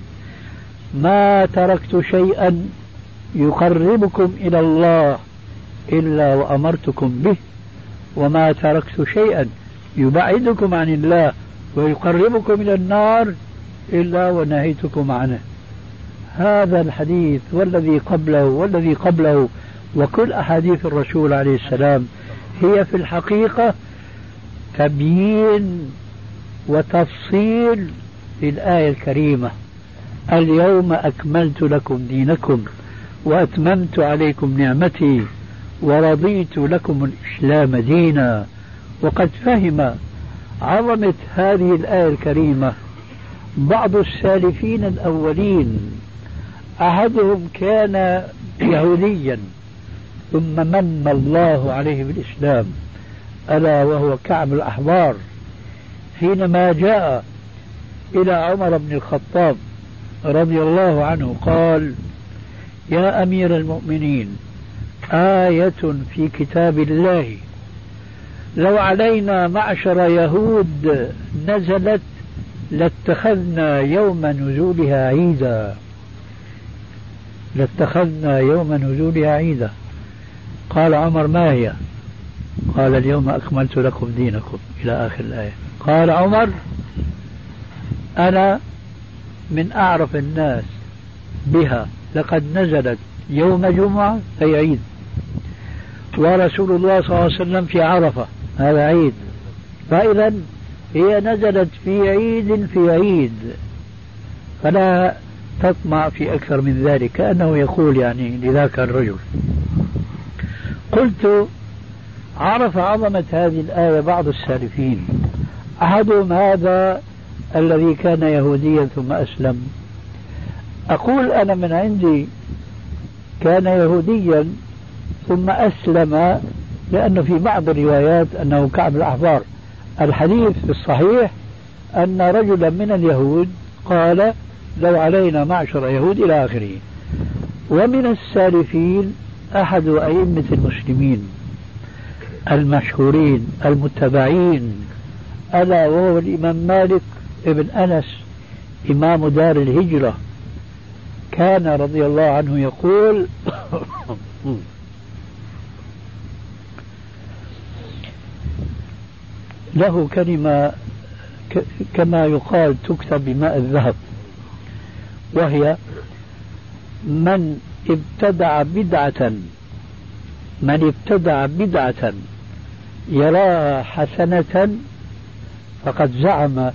ما تركت شيئا يقربكم إلى الله إلا وأمرتكم به وما تركت شيئا يبعدكم عن الله ويقربكم إلى النار إلا ونهيتكم عنه. هذا الحديث والذي قبله والذي قبله وكل أحاديث الرسول عليه السلام هي في الحقيقة تبيين وتفصيل للآية الكريمة. اليوم أكملت لكم دينكم وأتممت عليكم نعمتي ورضيت لكم الإسلام دينا. وقد فهم عظمة هذه الآية الكريمة بعض السالفين الأولين أحدهم كان يهوديا ثم من الله عليه بالإسلام. ألا وهو كعب الأحبار حينما جاء إلى عمر بن الخطاب رضي الله عنه قال يا أمير المؤمنين آية في كتاب الله لو علينا معشر يهود نزلت لاتخذنا يوم نزولها عيدا. لاتخذنا يوم نزولها عيدا. قال عمر ما هي؟ قال اليوم أكملت لكم دينكم إلى آخر الآية. قال عمر أنا من أعرف الناس بها لقد نزلت يوم جمعة أي عيد. ورسول الله صلى الله عليه وسلم في عرفة هذا عيد. فإذا هي نزلت في عيد في عيد. فلا تطمع في أكثر من ذلك كأنه يقول يعني لذاك الرجل. قلت عرف عظمة هذه الآية بعض السالفين. أحدهم هذا الذي كان يهوديا ثم أسلم. أقول أنا من عندي كان يهوديا ثم أسلم لأنه في بعض الروايات أنه كعب الأحبار. الحديث الصحيح أن رجلا من اليهود قال لو علينا معشر يهود إلى آخره. ومن السالفين أحد أئمة المسلمين. المشهورين المتبعين. ألا وهو الإمام مالك ابن أنس إمام دار الهجرة. كان رضي الله عنه يقول له كلمة كما يقال تكتب بماء الذهب وهي من ابتدع بدعة من ابتدع بدعة يراها حسنة فقد زعم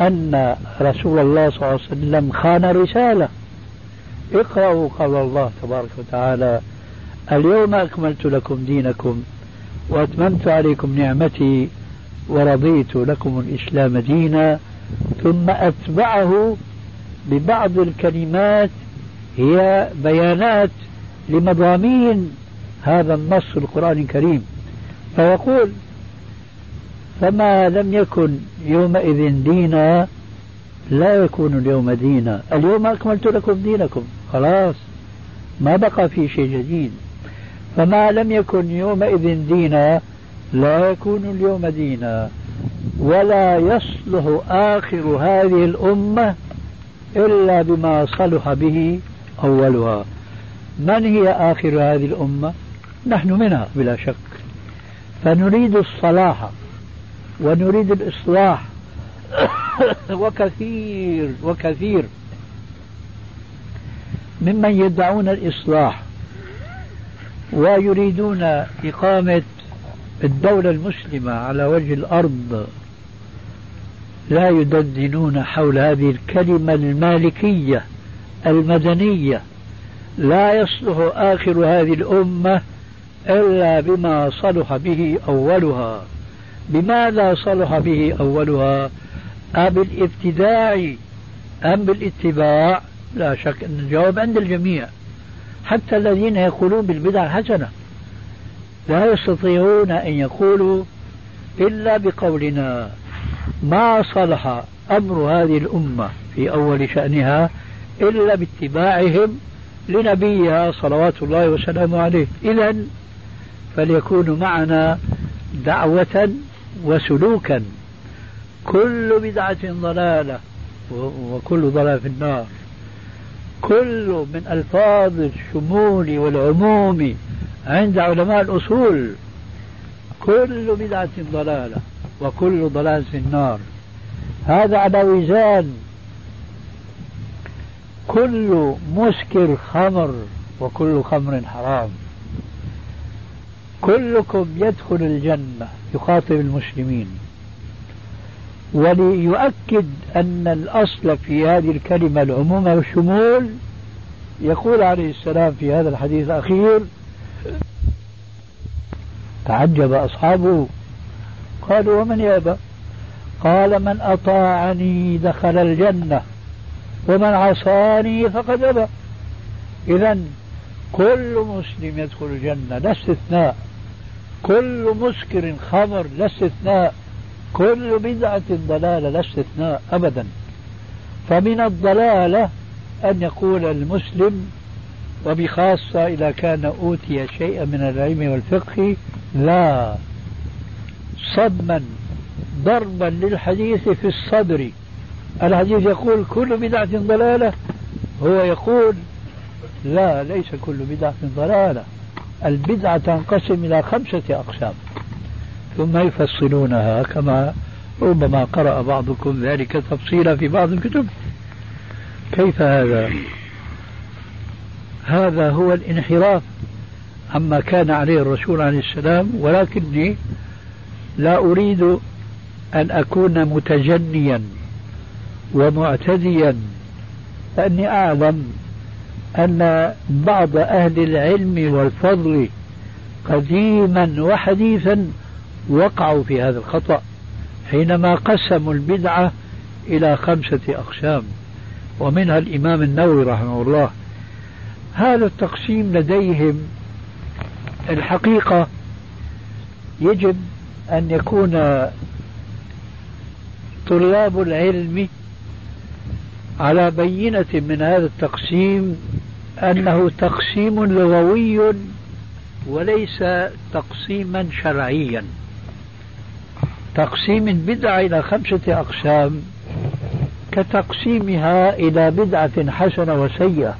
أن رسول الله صلى الله عليه وسلم خان رسالة. اقرأوا قول الله تبارك وتعالى اليوم أكملت لكم دينكم وأتممت عليكم نعمتي ورضيت لكم الإسلام دينا ثم أتبعه ببعض الكلمات هي بيانات لمضامين هذا النص القرآن الكريم. فيقول فما لم يكن يومئذ دينا لا يكون اليوم دينا. اليوم أكملت لكم دينكم. خلاص. ما بقى في شيء جديد. فما لم يكن يومئذ دينا لا يكون اليوم دينا. ولا يصلح آخر هذه الأمة إلا بما صلح به أولها. من هي آخر هذه الأمة؟ نحن منها بلا شك. فنريد الصلاح ونريد الإصلاح وكثير وكثير. ممن يدعون الإصلاح ويريدون إقامة الدولة المسلمة على وجه الأرض لا يدندنون حول هذه الكلمة المالكية المدنية. لا يصلح آخر هذه الأمة إلا بما صلح به أولها. بماذا صلح به أولها؟ أبالابتداع أم بالاتباع؟ لا شك أن الجواب عند الجميع. حتى الذين يقولون بالبدع حسنة. لا يستطيعون أن يقولوا إلا بقولنا ما صلح أمر هذه الأمة في أول شأنها إلا باتباعهم لنبيها صلوات الله وسلامه عليه. إذا فليكونوا معنا دعوة وسلوكا. كل بدعة ضلالة وكل ضلال في النار. كل من ألفاظ الشمول والعموم عند علماء الأصول. كل بدعة ضلالة وكل ضلال في النار. هذا على وزان. كل مسكر خمر وكل خمر حرام. كلكم يدخل الجنة يخاطب المسلمين. وليؤكد أن الأصل في هذه الكلمة العموم والشمول يقول عليه السلام في هذا الحديث الأخير تعجب أصحابه. قالوا ومن يأبى؟ قال من أطاعني دخل الجنة ومن عصاني فقد أبى. إذا كل مسلم يدخل الجنة لا استثناء. كل مسكر خمر لا استثناء كل بدعة ضلالة لا استثناء أبدا. فمن الضلالة أن يقول المسلم وبخاصة إذا كان أوتي شيئا من العلم والفقه لا صدما ضربا للحديث في الصدر. الحديث يقول كل بدعة ضلالة هو يقول لا ليس كل بدعة ضلالة. البدعة تنقسم إلى خمسة أقسام. ثم يفصلونها كما ربما قرأ بعضكم ذلك تفصيلا في بعض الكتب. كيف هذا؟ هذا هو الانحراف عما كان عليه الرسول عليه السلام ولكني لا أريد أن أكون متجنيا ومعتديا لأني أعلم أن بعض أهل العلم والفضل قديما وحديثا وقعوا في هذا الخطأ حينما قسموا البدعة إلى خمسة أقسام ومنها الإمام النووي رحمه الله. هذا التقسيم لديهم الحقيقة يجب أن يكون طلاب العلم على بينة من هذا التقسيم أنه تقسيم لغوي وليس تقسيما شرعيا. تقسيم البدعة إلى خمسة أقسام كتقسيمها إلى بدعة حسنة وسيئة.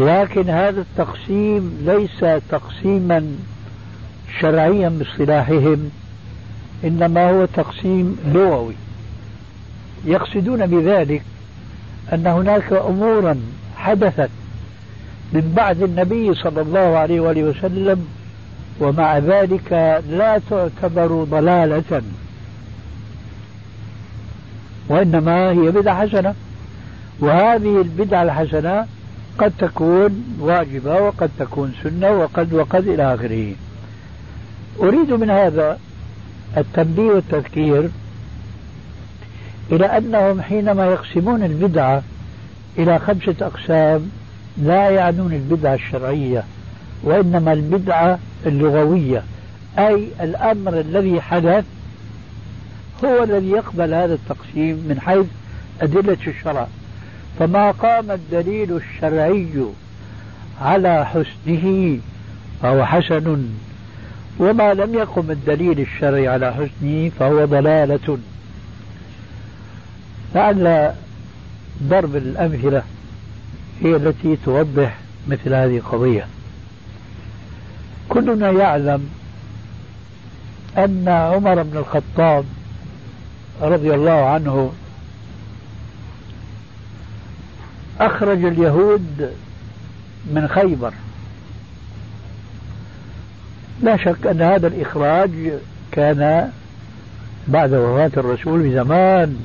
لكن هذا التقسيم ليس تقسيما شرعيا باصطلاحهم إنما هو تقسيم لغوي. يقصدون بذلك أن هناك أمورا حدثت من بعد النبي صلى الله عليه وآله وسلم ومع ذلك لا تعتبر ضلالة. وإنما هي بدعة حسنة. وهذه البدعة الحسنة قد تكون واجبة وقد تكون سنة وقد وقد إلى آخره. أريد من هذا التنبيه والتذكير إلى أنهم حينما يقسمون البدعة إلى خمسة أقسام لا يعنون البدعة الشرعية وإنما البدعة اللغوية. أي الأمر الذي حدث هو الذي يقبل هذا التقسيم من حيث أدلة الشرع. فما قام الدليل الشرعي على حسنه فهو حسن وما لم يقم الدليل الشرعي على حسنه فهو ضلالة. لعل ضرب الأمثلة هي التي توضح مثل هذه القضية. كلنا يعلم أن عمر بن الخطاب رضي الله عنه أخرج اليهود من خيبر. لا شك أن هذا الإخراج كان بعد وفاة الرسول بزمان.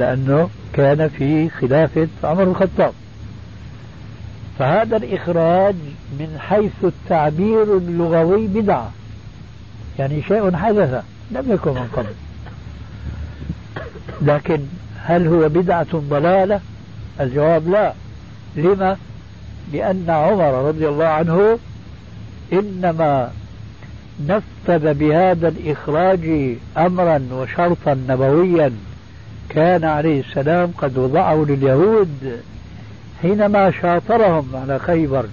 لأنه كان في خلافة عمر الخطاب. فهذا الإخراج من حيث التعبير اللغوي بدعة. يعني شيء حدث لم يكن من قبل. لكن هل هو بدعة ضلالة؟ الجواب لا. لما؟ لأن عمر رضي الله عنه إنما نفذ بهذا الإخراج أمرا وشرطا نبويا. كان عليه السلام قد وضعه لليهود حينما شاطرهم على خيبر.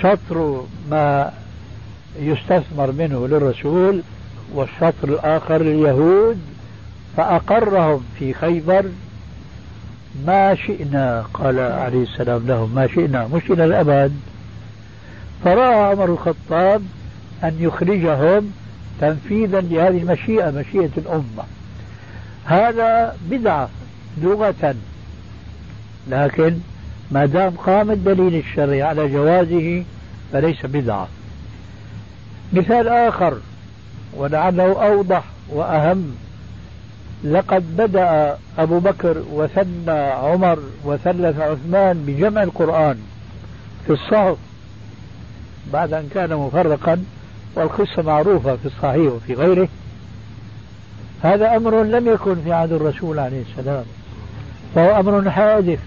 شطر ما يستثمر منه للرسول والشطر الآخر لليهود فأقرهم في خيبر. ما شئنا قال عليه السلام لهم ما شئنا مش إلى الأبد. فرأى عمر الخطاب أن يخرجهم تنفيذا لهذه المشيئة مشيئة الأمة. هذا بدعة لغة. لكن ما دام قام الدليل الشرعي على جوازه فليس بدعة. مثال آخر ولعله أوضح وأهم. لقد بدأ أبو بكر وثنى عمر وثلث عثمان بجمع القرآن في الصحف بعد أن كان مفرقا والقصة معروفة في الصحيح وفي غيره. هذا أمر لم يكن في عهد الرسول عليه السلام. فهو أمر حادث.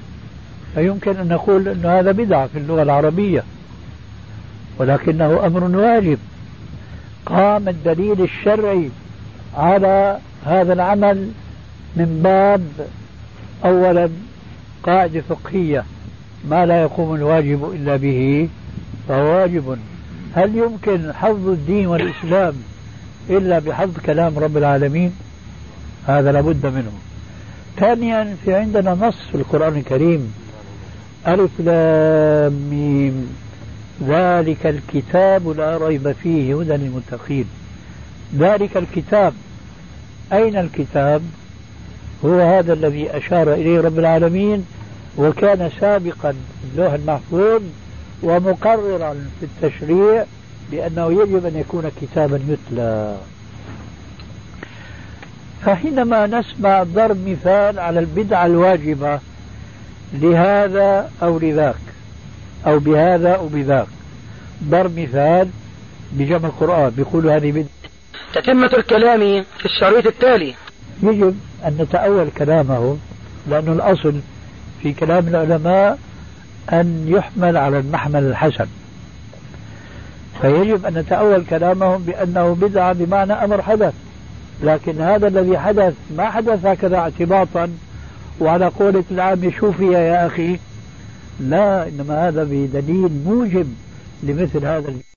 فيمكن أن نقول أن هذا بدعة في اللغة العربية. ولكنه أمر واجب. قام الدليل الشرعي على هذا العمل من باب أولا قاعدة فقهية ما لا يقوم الواجب إلا به فهو واجب. هل يمكن حفظ الدين والإسلام إلا بحفظ كلام رب العالمين. هذا لابد منه. ثانيا في عندنا نص في القرآن الكريم. ألف لام ذلك الكتاب لا ريب فيه هدى للمتقين. ذلك الكتاب. أين الكتاب؟ هو هذا الذي أشار إليه رب العالمين وكان سابقا اللوح المحفوظ ومقررا في التشريع. بأنه يجب أن يكون كتابا يتلى فحينما نسمع ضرب مثال على البدعة الواجبة لهذا أو لذاك أو بهذا أو بذاك. ضرب مثال بجمع القرآن بيقول هذه بدعة. تتمة الكلام في الشريط التالي. يجب أن نتأول كلامه لأن الأصل في كلام العلماء أن يحمل على المحمل الحسن. فيجب أن نتأول كلامهم بأنه بدعة بمعنى أمر حدث. لكن هذا الذي حدث ما حدث هكذا اعتباطا وعلى قولة العام شوفي يا أخي. لا إنما هذا بدليل موجب لمثل هذا